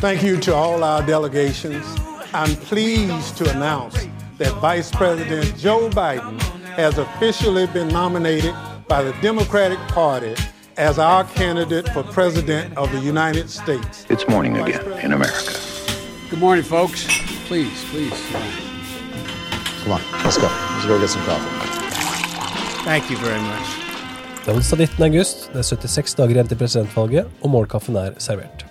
Thank you to all our delegations. I'm pleased to announce that Vice President Joe Biden has officially been nominated by the Democratic Party as our candidate for President of the United States. It's morning again in America. Good morning, folks. Please, please. Come on, let's go. Let's go get some coffee. Thank you very much. Det er onsdag 19. august, det er 76 dager igjen til presidentvalget, og morgenkaffen er servert.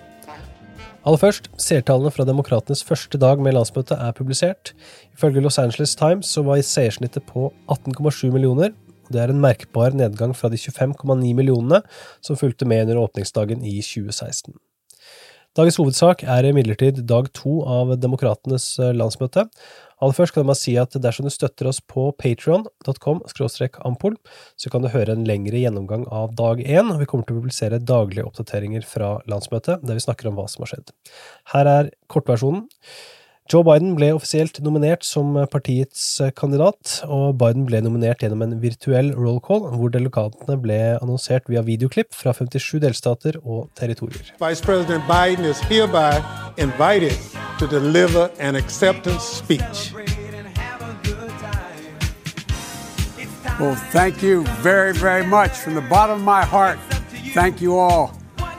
Aller først, seertallene fra demokratenes første dag med landsmøtet er publisert. Ifølge Los Angeles Times så var seersnittet på 18,7 millioner. Det er en merkbar nedgang fra de 25,9 millionene som fulgte med under åpningsdagen i 2016. Dagens hovedsak er imidlertid dag to av demokratenes eh, landsmøte. Aller først kan man si at dersom du støtter oss på patrion.com ampol, så kan du høre en lengre gjennomgang av dag én, vi kommer til å publisere daglige oppdateringer fra landsmøtet, der vi snakker om hva som har skjedd. Her er kortversjonen. Joe Biden ble offisielt nominert som partiets kandidat, og Biden ble nominert gjennom en virtuell roll call, hvor delikatene ble annonsert via videoklipp fra 57 delstater og territorier. Vice President Biden is hereby invited to deliver an acceptance speech. Well, thank you very, very much from the bottom of my heart. Thank you all.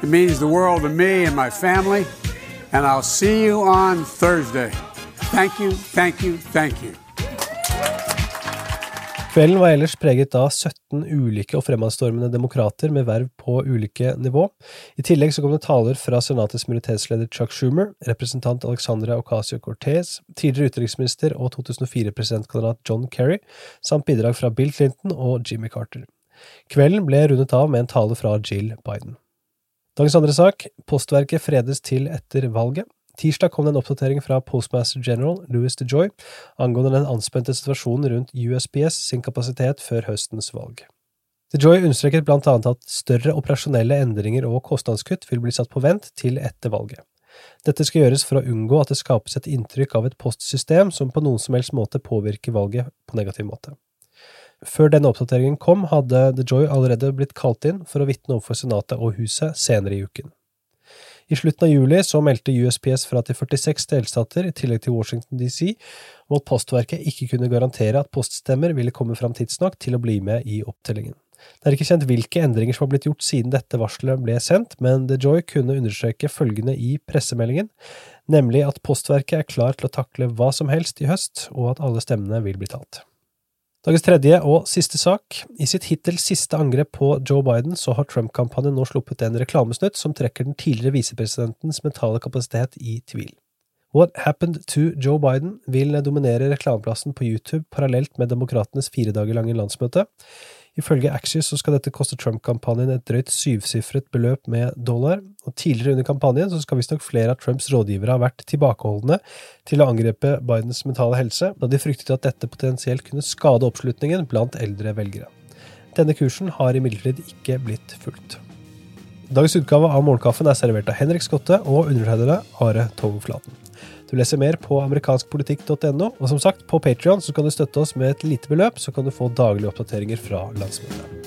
It means the world to me and my family. And I'll see you on Thursday. Thank you, thank you, thank you. Kvelden var ellers preget av 17 ulike og fremadstormende demokrater med verv på ulike nivå. I tillegg så kom det taler fra senatets minoritetsleder Chuck Schumer, representant Alexandra Ocasio-Cortez, tidligere utenriksminister og 2004-presidentkandidat John Kerry, samt bidrag fra Bill Clinton og Jimmy Carter. Kvelden ble rundet av med en tale fra Jill Biden. Dagens andre sak, postverket fredes til etter valget. Tirsdag kom det en oppdatering fra Postmaster General Louis DeJoy angående den anspente situasjonen rundt USPS sin kapasitet før høstens valg. DeJoy understreket blant annet at større operasjonelle endringer og kostnadskutt vil bli satt på vent til etter valget. Dette skal gjøres for å unngå at det skapes et inntrykk av et postsystem som på noen som helst måte påvirker valget på negativ måte. Før denne oppdateringen kom, hadde DeJoy allerede blitt kalt inn for å vitne overfor Senatet og Huset senere i uken. I slutten av juli så meldte USPS fra til 46 delstater, i tillegg til Washington DC, om at Postverket ikke kunne garantere at poststemmer ville komme fram tidsnok til å bli med i opptellingen. Det er ikke kjent hvilke endringer som har blitt gjort siden dette varselet ble sendt, men DeJoy kunne understreke følgende i pressemeldingen, nemlig at Postverket er klar til å takle hva som helst i høst, og at alle stemmene vil bli talt. Dagens tredje og siste sak. I sitt hittil siste angrep på Joe Biden så har Trump-kampanjen nå sluppet en reklamesnutt som trekker den tidligere visepresidentens mentale kapasitet i tvil. What Happened to Joe Biden vil dominere reklameplassen på YouTube parallelt med demokratenes fire dager lange landsmøte. Ifølge Axis så skal dette koste Trump-kampanjen et drøyt syvsifret beløp med dollar, og tidligere under kampanjen så skal visstnok flere av Trumps rådgivere ha vært tilbakeholdne til å angripe Bidens mentale helse, da de fryktet at dette potensielt kunne skade oppslutningen blant eldre velgere. Denne kursen har imidlertid ikke blitt fulgt. Dagens utgave av Morgenkaffen er servert av Henrik Skotte og undertegnede Are Togflaten. Du leser mer på amerikanskpolitikk.no, og som sagt, på Patrion kan du støtte oss med et lite beløp, så kan du få daglige oppdateringer fra landsmøtet.